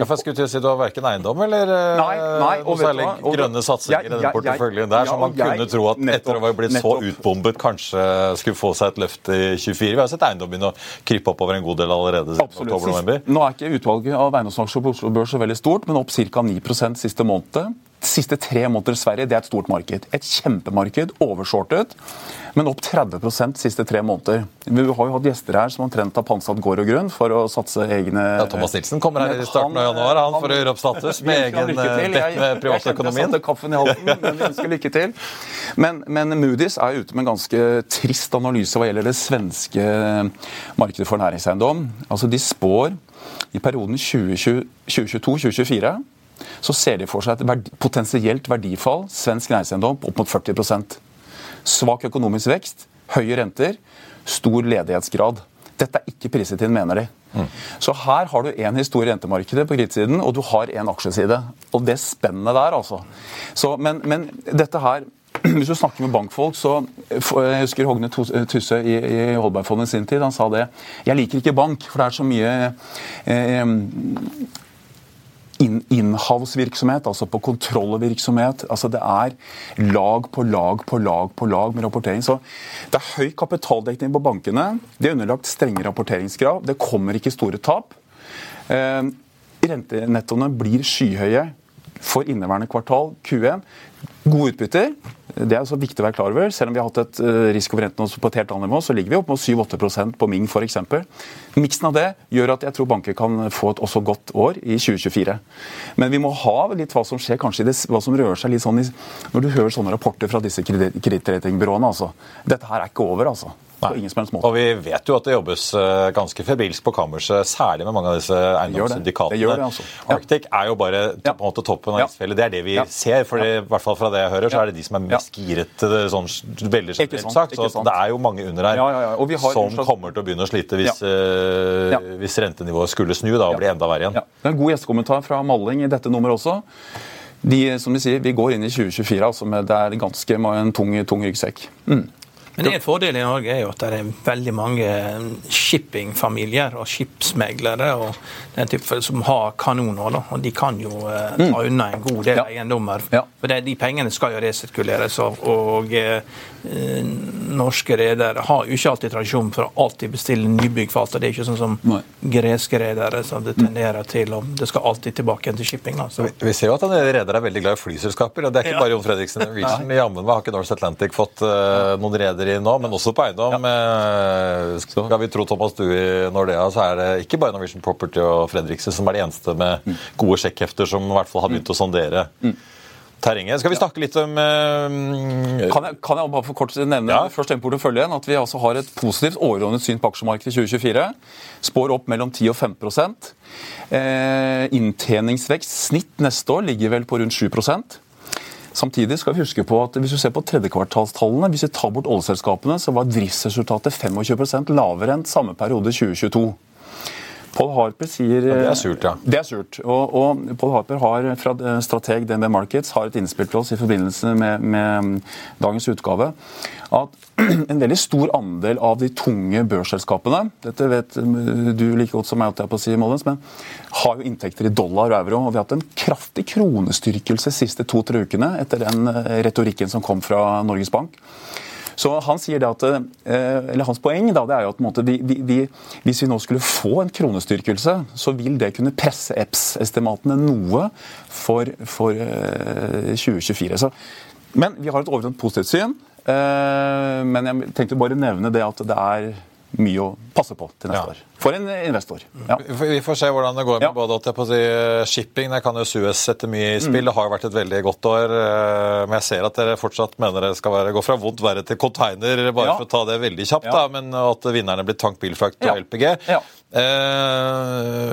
[SPEAKER 1] ja, for jeg skulle til å si Du har verken eiendom eller eh, nei, nei, noe særlig grønne satsinger i den porteføljen der, ja, som man kunne tro at nettopp, etter å ha blitt nettopp. så utbombet, kanskje skulle få seg et løft i 24. Vi har sett eiendom begynne å krype oppover en god del allerede.
[SPEAKER 4] Absolutt. Nå er ikke utvalget av eiendomsaksjer på Oslo Børs så veldig stort, men opp ca. 9 siste måned siste tre måneder i Sverige det er et stort marked. Et kjempemarked, overshortet, men opp 30% siste tre måneder. Vi har jo hatt gjester her som omtrent har pantsatt gård og grunn for å satse egne
[SPEAKER 1] ja, Thomas Nilsen kommer her i starten av januar han, for å gjøre opp status med egen dett med privatøkonomien.
[SPEAKER 4] Jeg, jeg kaffen i halsen, men vi ønsker lykke til. Men, men Moody's er ute med en ganske trist analyse hva gjelder det svenske markedet for næringseiendom. Altså De spår i perioden 2022-2024 så ser de for seg et verdi, potensielt verdifall svensk næringseiendom opp mot 40% Svak økonomisk vekst, høye renter, stor ledighetsgrad. Dette er ikke priset inn, mener de. Mm. Så her har du én historie i rentemarkedet på kredittsiden, og du har én aksjeside. Og det spennet der, altså. Så, men, men, dette her hvis du snakker med bankfolk, så Jeg husker Hogne Tusse i, i Holbergfondet sin tid. Han sa det. Jeg liker ikke bank, for det er så mye eh, inhouse-virksomhet, altså på kontrollvirksomhet. Altså det er lag på lag på lag på lag med rapportering. Så det er høy kapitaldekning på bankene. De er underlagt strenge rapporteringskrav. Det kommer ikke store tap. Eh, rentenettoene blir skyhøye for inneværende kvartal, Q1. Gode utbytter. Det er også viktig å være klar over. Selv om vi har hatt et risiko for renten på et helt annet nivå, så ligger vi opp mot 7-8 på Ming f.eks. Miksen av det gjør at jeg tror banker kan få et også godt år i 2024. Men vi må ha litt hva som skjer, kanskje hva som rører seg litt sånn i, når du hører sånne rapporter fra disse kredittratingbyråene. Altså. Dette her er ikke over, altså. På ingen som helst måte.
[SPEAKER 1] Og vi vet jo at det jobbes eh, ganske febrilsk på kammerset, særlig med mange av disse eiendomssyndikatene. Det det. Det altså. Arctic er jo bare på en måte toppen av isfjellet. Det er det vi ja. ser. for i hvert fall fra det jeg hører, så er det de som er mest giret. sånn veldig generelt sagt. Så det er jo mange under her som kommer til å begynne å slite hvis, uh, hvis rentenivået skulle snu da, og bli enda verre igjen.
[SPEAKER 4] Det er en god gjestekommentar fra Malling i dette nummeret også. De, som de sier, Vi går inn i 2024 altså med det er ganske en tung, tung ryggsekk. Mm.
[SPEAKER 2] Men en fordel i Norge er jo at det er veldig mange shippingfamilier og skipsmeglere og den type som har kanoner. Da. og De kan jo eh, ta mm. unna en god del ja. eiendommer. Ja. For det, De pengene skal jo resirkuleres. Og, og eh, norske redere har jo ikke alltid tradisjon for å alltid bestille nybygg for Det er ikke sånn som Nei. greske redere som det tenderer til. og Det skal alltid tilbake til shipping. Altså.
[SPEAKER 1] vi, vi, ser jo at redere er veldig glad i flyselskaper. og Det er ikke ja. bare Jon Fredriksen. I jammen har ikke Norse Atlantic fått uh, noen redere i nå, men også på eiendom. Ja. Skal vi tro Thomas Due i Nordea, så er det ikke bare Norwegian Property og Fredriksen som er de eneste med mm. gode sjekkhefter som i hvert fall har begynt å sondere. Mm. Terrenget. Skal vi snakke litt om uh,
[SPEAKER 4] kan, jeg, kan, jeg, bare for kort nevne ja. først den porteføljen, at vi altså har et positivt overordnet syn på aksjemarkedet i 2024. Spår opp mellom 10 og 5 eh, Inntjeningsvekst snitt neste år ligger vel på rundt 7 Samtidig skal vi huske på at hvis du ser på tredjekvartalstallene, hvis vi tar bort oljeselskapene, så var driftsresultatet 25% lavere enn samme periode 2022. Paul Harper sier
[SPEAKER 1] ja, Det er surt, ja.
[SPEAKER 4] Det er surt. Og, og Paul Harper har fra strateg DNB Markets har et innspill til oss i forbindelse med, med dagens utgave at en veldig stor andel av de tunge børsselskapene dette vet du like godt som meg, på å si, Mollens, men har jo inntekter i dollar og euro. og Vi har hatt en kraftig kronestyrkelse de siste to-tre ukene etter den eh, retorikken som kom fra Norges Bank. Så han sier det at, eh, eller Hans poeng da, det er jo at måte, vi, vi, hvis vi nå skulle få en kronestyrkelse, så vil det kunne presse EPS-estimatene noe for, for 2024. Eh, så, men vi har et overordnet positivt syn. Eh, men jeg tenkte bare nevne det at det er mye å passe på til neste ja. år. For en investor.
[SPEAKER 1] Ja. Vi får se hvordan det går med ja. både si, shipping. Der kan jo Suez sette mye i spill. Mm. Det har jo vært et veldig godt år. Eh, men jeg ser at dere fortsatt mener det skal være, gå fra vondt verre til container, bare for å ta det veldig kjapt. Da, men at vinnerne blir Tank Bilfrakt og LPG. Eh,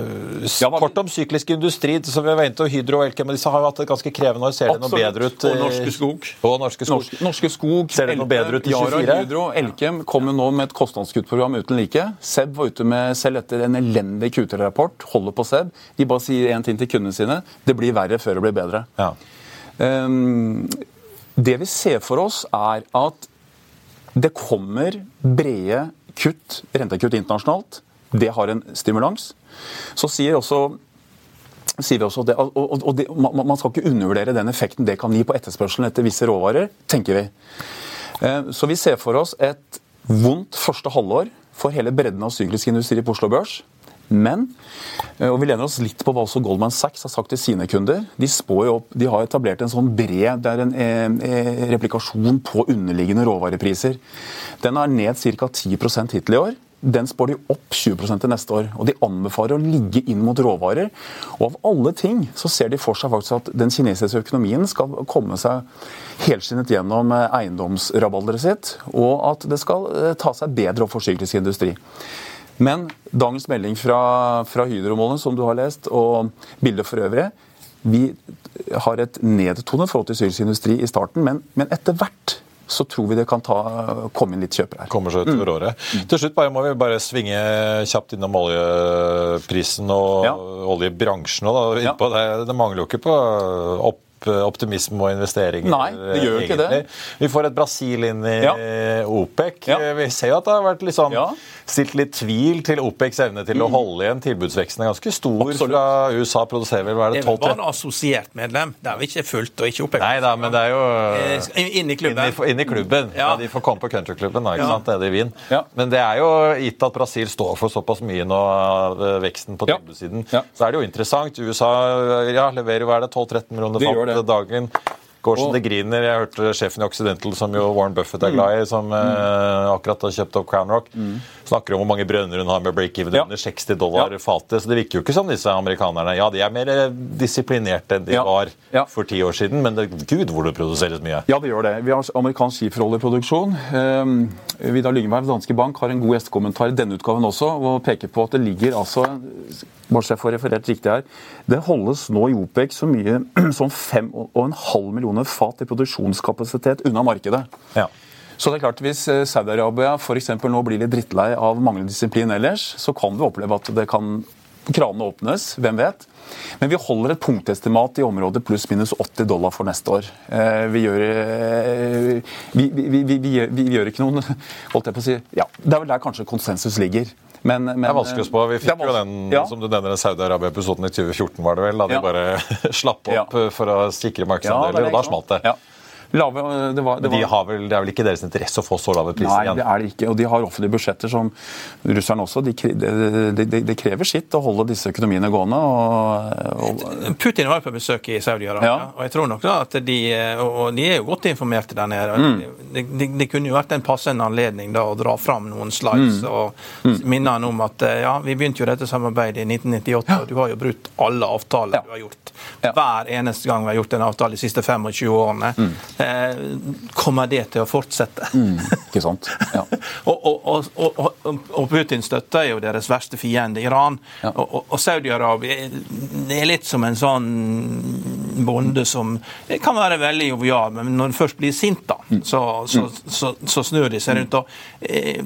[SPEAKER 1] kort om syklisk industri. som vi var inne til, Hydro og Elkem disse har jo hatt et ganske krevende år. Ser det noe bedre ut?
[SPEAKER 2] Og Norske Skog.
[SPEAKER 1] Og Norske Skog.
[SPEAKER 4] Norske, norske skog
[SPEAKER 1] Ser det noe bedre ut i 24? Yara,
[SPEAKER 4] Hydro, Elkem kommer nå med et kostnadskuttprogram uten like. Seb var ute med selv etter en elendig Q3-rapport. Holder på Seb. De bare sier én ting til kundene sine. Det blir verre før det blir bedre. Ja. Um, det vi ser for oss, er at det kommer brede kutt, rentekutt internasjonalt Det har en stimulans. Så sier også sier vi også det, og, det, Man skal ikke undervurdere den effekten det kan gi på etterspørselen etter visse råvarer, tenker vi. Eh, så vi ser for oss et vondt første halvår for hele bredden av syklisk industri på Oslo Børs. Men, eh, og vi lener oss litt på hva også Goldman Sachs har sagt til sine kunder. De, opp, de har etablert en sånn bred det er en eh, replikasjon på underliggende råvarepriser. Den er ned ca. 10 hittil i år. Den spår de opp 20 til neste år. Og de anbefaler å ligge inn mot råvarer. Og av alle ting så ser de for seg faktisk at den kinesiske økonomien skal komme seg helskinnet gjennom eiendomsrabaldet eiendomsrabalderet sitt, og at det skal ta seg bedre opp for syklisk industri. Men dagens melding fra, fra Hydromålen, som du har lest, og bildet for øvrig Vi har et nedtonet forhold til syrisk industri i starten, men, men etter hvert så tror vi det kan ta, komme inn litt kjøpere her.
[SPEAKER 1] Kommer seg utover mm. året. Til slutt bare, må vi bare svinge kjapt innom oljeprisen og ja. oljebransjen. Da. Ja. Det, det, mangler jo ikke på opp optimisme og investeringer.
[SPEAKER 4] Nei, det gjør jo ikke det.
[SPEAKER 1] Vi får et Brasil inn i ja. OPEC. Ja. Vi ser jo at det har vært litt sånn ja stilt litt tvil til OPECs evne til å mm. holde igjen. Tilbudsveksten er ganske stor Absolutt. fra USA. produserer vel, hva er
[SPEAKER 2] det, 12 Det var en assosiert medlem. Det er vi ikke fullt og ikke OPEC.
[SPEAKER 1] Nei da, men det er jo
[SPEAKER 2] eh, Inn i klubben.
[SPEAKER 1] Inn i, inn i klubben. Ja. ja. De får komme på countryklubben ikke ja. sant, det i Wien. Ja. Men det er jo gitt at Brasil står for såpass mye nå av veksten på tilbudssiden, så er det jo interessant. USA ja, leverer hva er det, 12-13 millioner fat dagen. Går som det griner. Jeg hørte sjefen i Occidental, som jo Warren Buffett er glad i, som mm. eh, akkurat har kjøpt opp Crown Rock, mm. Snakker om hvor mange brønner hun har med break-even ja. under 60 dollar ja. fatet. Så det virker jo ikke som disse amerikanerne. Ja, de er mer eh, disiplinerte enn de ja. var ja. for ti år siden, men det, gud hvor det produseres mye.
[SPEAKER 4] Ja, det gjør det. Vi har amerikansk skiferoljeproduksjon. Um, Vidar Lyngeberg, Danske Bank, har en god gjestekommentar i denne utgaven også, og peker på at det ligger altså bare så jeg får referert riktig her, det holdes nå i OPEC så mye som 5,5 millioner fat i produksjonskapasitet unna markedet. Ja. Så det er klart, Hvis eh, Saudi-Arabia nå blir litt drittlei av manglende disiplin ellers, så kan vi oppleve at det kan kranene åpnes. Hvem vet? Men vi holder et punktestimat i området pluss-minus 80 dollar for neste år. Eh, vi gjør, eh, vi, vi, vi, vi gjør ikke noen holdt jeg på å si, ja, Det er vel der kanskje konsensus ligger.
[SPEAKER 1] Men, men, det er vanskelig å spå. Vi fikk jo den ja. som du nevner, Saudi-Arabia-episoden i 2014, var det vel? Da de ja. bare slapp opp ja. for å sikre markedsandeler, og da smalt det.
[SPEAKER 4] Lave, det, var,
[SPEAKER 1] det, var, vel, det, er vel ikke deres interesse å få så lave priser
[SPEAKER 4] Nei, igjen? Det er det ikke. Og de har offentlige budsjetter som russerne også. Det krever sitt å holde disse økonomiene gående. Og,
[SPEAKER 2] og... Putin var på besøk i Saudi-Arabia, ja. og jeg tror nok da at de Og de er jo godt informerte der nede. Mm. Det, kunne jo vært en passende anledning da å dra fram noen slides mm. og mm. minne han om at ja, vi begynte jo dette samarbeidet i 1998, og du har jo brutt alle avtaler ja. du har gjort. Hver eneste gang vi har gjort en avtale de siste 25 årene. Mm. Eh, kommer det til å fortsette.
[SPEAKER 4] Mm, ikke sant? Ja.
[SPEAKER 2] og, og, og, og, Putin støtter jo deres verste fiende, Iran. Ja. Og, Saudi-Arabia er litt som en sånn bonde som kan være veldig jovial, men når han først blir sint, da, mm. så, så, mm. så, så, snur de seg rundt. Eh,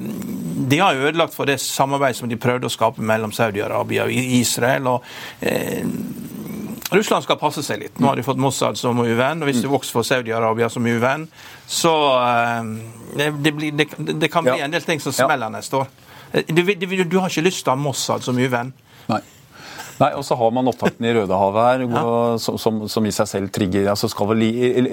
[SPEAKER 2] de har jo ødelagt for det samarbeidet som de prøvde å skape mellom Saudi-Arabia og Israel. og eh, Russland skal passe seg litt. Nå har de fått Mossad som uvenn, og hvis de vokser for Saudi-Arabia som uvenn, så uh, det, det, blir, det, det, kan bli ja. en del ting som smeller neste år. Eh, du, du, du, har ikke lyst til å ha Mossad som uvenn.
[SPEAKER 4] Nei. Nei, og så har man opptakten i Rødehavet her, ja. som, som, i seg selv trigger altså Skal vel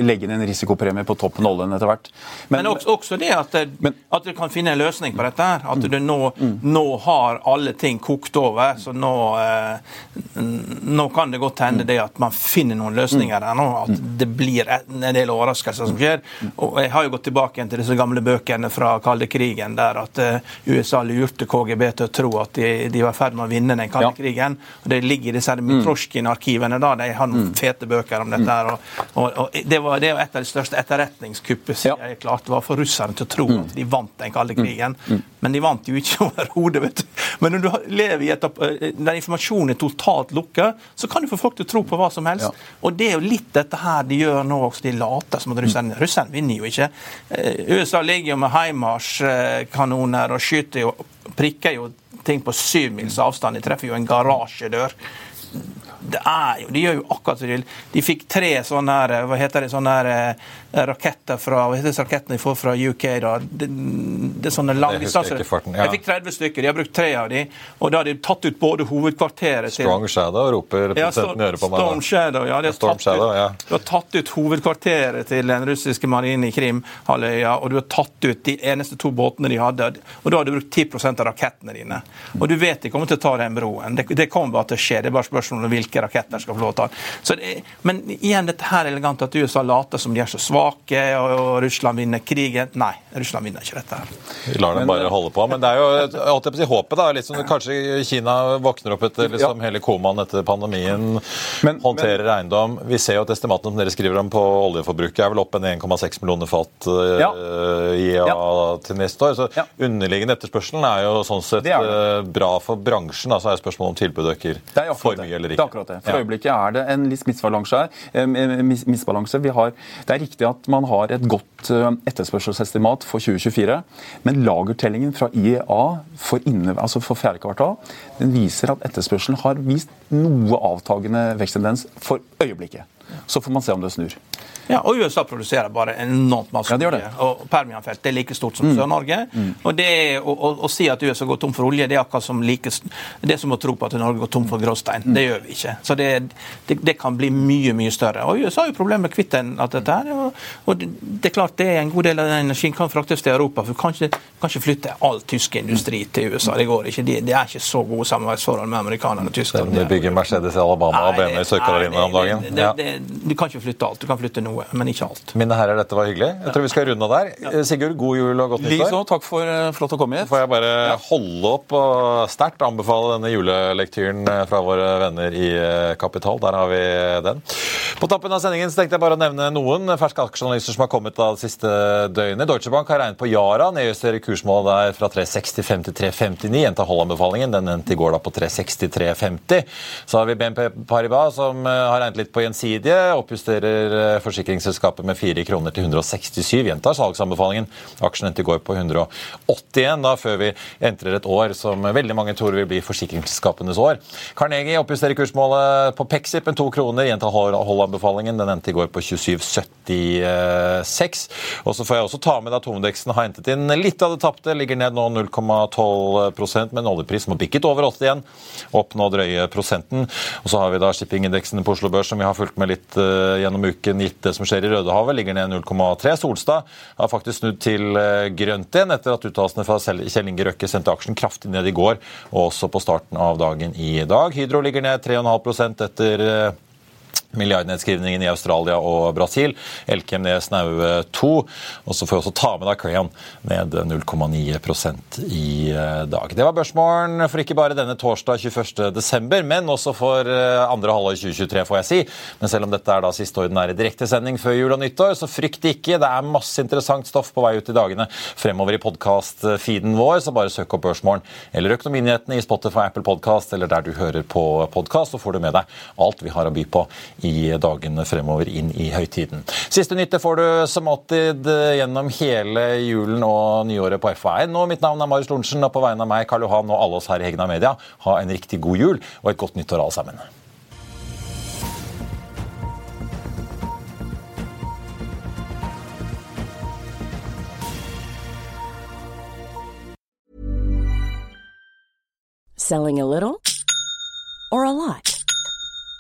[SPEAKER 4] legge inn en risikopremie på toppen av oljen etter hvert.
[SPEAKER 2] Men, men også, også, det at, men, at, du kan finne en løsning på dette. her, At du nå, mm. nå har alle ting kokt over. Så nå, eh, nå kan det godt hende det at man finner noen løsninger der nå. At mm. det blir en del overraskelser som skjer. Og Jeg har jo gått tilbake til disse gamle bøkene fra kalde krigen, der at uh, USA lurte KGB til å tro at de, de var i ferd med å vinne den kalde ja. krigen. Og det ligger i disse mm. Mitrosjkin-arkivene. da, De har noen mm. fete bøker om dette. her, og, og, og Det var det var et av de største etterretningskuppet som jeg klarte, var for russerne til å tro mm. at de vant den kalde krigen. Men de vant jo ikke overhodet. Men når du lever i et, eh, der informasjonen er totalt lukka, så kan du få folk til å tro på hva som helst. Ja. Og det er jo litt dette her de gjør nå også. De later som at russerne Russerne vinner jo ikke. Eh, USA ligger jo med Heimars kanoner og skyter jo prikker jo ting på syv mils avstand. De treffer jo en garasjedør. det er jo, De gjør jo akkurat som de vil. De fikk tre sånne her, hva heter det, sånne her, eh, raketter fra hva heter det, rakettene de får fra UK. da, Det, det er sånne langdistanser. Ja. Jeg fikk 30 stykker, de har brukt tre av de, og da har de tatt ut både hovedkvarteret
[SPEAKER 1] til Strong Shadow roper representanten ja, på meg.
[SPEAKER 2] Storm Shadow, ja. De har, tatt Shadow, ut, ja. du har tatt ut hovedkvarteret til den russiske marinen i Krimhalvøya, og du har tatt ut de eneste to båtene de hadde, og da har du brukt 10% av rakettene dine. Og du vet de kommer til å ta den broen. Det, det kommer bare til å skje. Det er bare spørsmål om hvilke raketter skal få lov til å ta. Men igjen dette her elegant at USA later som de er så svake, og, og Russland vinner krigen. Nei, Russland vinner ikke dette her.
[SPEAKER 1] Vi lar dem bare holde på. Men det er jo alltid på å si håpet, da. Litt som kanskje Kina våkner opp etter liksom, hele komaen etter pandemien, men, håndterer men, eiendom. Vi ser jo at estimatene som dere skriver om på oljeforbruket er vel opp en 1,6 millioner fat uh, ja. Ja. til neste år. Så ja. underliggende etterspørselen er jo sånn sett det det. Uh, bra for bransjen. Altså er spørsmålet om tilbudet øker for mye eller ikke.
[SPEAKER 4] Det er akkurat det. For øyeblikket er det en litt misbalanse her. Misbalanse, misbalanse. Har, det er riktig at man har et godt eh, etterspørselsestimat for 2024, men lagertellingen fra IEA for, inne, altså for fjerde kvartal den viser at etterspørselen har vist noe avtagende veksttendens for øyeblikket. Så får man se om det snur.
[SPEAKER 2] Ja, og USA produserer bare enormt masse ja, det det. Og Permianfeltet er like stort som mm. Sør-Norge. Mm. Og det å, å, å, si at USA går tom for olje, det er akkurat som like, det som å tro på at Norge går tom for gråstein. Mm. Det gjør vi ikke. Så det, det, det, kan bli mye mye større. Og USA har jo problemer med å kvitte alt dette her. Og, og, det er klart det er en god del av den energien kan fraktes til Europa. For kan ikke, kan ikke flytte all tysk industri til USA. Det går ikke. Det, det er ikke så gode samarbeidsforhold med amerikanerne og tyskerne.
[SPEAKER 1] Du bygger Mercedes i Alabama og BMW i Sør-Carolina om dagen.
[SPEAKER 2] Ja. du kan ikke flytte alt. Du kan flytte noe, men ikke alt.
[SPEAKER 1] Mine herrer, dette var hyggelig. Jeg tror vi skal runde der. Sigurd, god jul og godt nyttår.
[SPEAKER 4] Likeså. Takk for uh, flott å komme hit.
[SPEAKER 1] Får jeg bare ja. holde opp og sterkt anbefale denne julelektyren eh, fra våre venner i eh, Kapital. Der har vi den. På tappen av sendingen så tenkte jeg bare å nevne noen ferske aksjeanalyser som har kommet da det siste døgnet. Deutsche Bank har regnet på Yara, nedjusterer kursmålet der fra 365 til 359. Gjenta Hold-anbefalingen. Den endte i går da på 360-350. Så har vi BNP Paribas som har regnet litt på Gjensidige. Oppjusterer forsikringsselskapet med 4 kroner til 167. Gjentar salgsanbefalingen. Aksjen endte i går på 181, da før vi entrer et år som veldig mange tror vil bli forsikringsselskapenes år. Carnegie oppjusterer kursmålet på Pexip med 2 kroner. Gjentar hold-anbefalingen. Den endte i går på 27,76. Og så får jeg også ta med at hovedveksten har hentet inn litt av det tapte. Ligger ned nå 0,12 med en oljepris som har bikket over 80 igjen. Opp nå drøye prosenten. Og så har vi da shippingindeksen på Oslo Børs som vi har fulgt med litt uh, gjennom uken, gitt det som skjer i Rødehavet. Ligger ned 0,3. Solstad har faktisk snudd til uh, grønt igjen etter at uttalelsene fra Kjell Inge Røkke sendte aksjen kraftig ned i går, og også på starten av dagen i dag. Hydro ligger ned 3,5 etter uh, milliardnedskrivningen i Australia og Brasil. Elkem ned snaue 2. Og så får vi også ta med da Crayon ned 0,9% i eh, dag. Det var børsmålen for ikke bare denne torsdag 21.12., men også for eh, andre halvår 2023, får jeg si. Men selv om dette er da siste ordinære direktesending før jul og nyttår, så frykt ikke. Det er masse interessant stoff på vei ut i dagene fremover i podkast-feeden vår, så bare søk opp Børsmorgen eller Økonominyhetene i Spotify, Apple Podcast eller der du hører på podkast, så får du med deg alt vi har å by på i dagene fremover inn i høytiden. Siste nytte får du som alltid gjennom hele julen og nyåret på FA1. Nå, mitt navn er Marius Lorentzen, og på vegne av meg, Karl Johan og alle oss her i Hegna Media, ha en riktig god jul og et godt nyttår alle sammen.
[SPEAKER 5] Selling a little or a lot?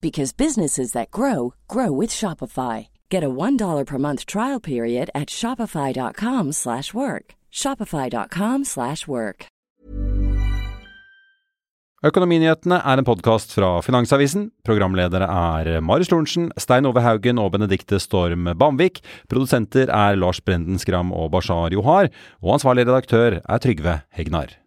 [SPEAKER 5] because businesses that grow grow with Shopify. Get a $1 per month trial period at Shopify.com slash work. Shopify.com slash work.
[SPEAKER 6] Økonominyhetene er en podkast fra Finansavisen. Programledere er Marius Lorentzen, Stein Ove Haugen og Benedikte Storm Bamvik. Produsenter er Lars Brenden Skram og Bashar Johar. Og ansvarlig redaktør er Trygve Hegnar.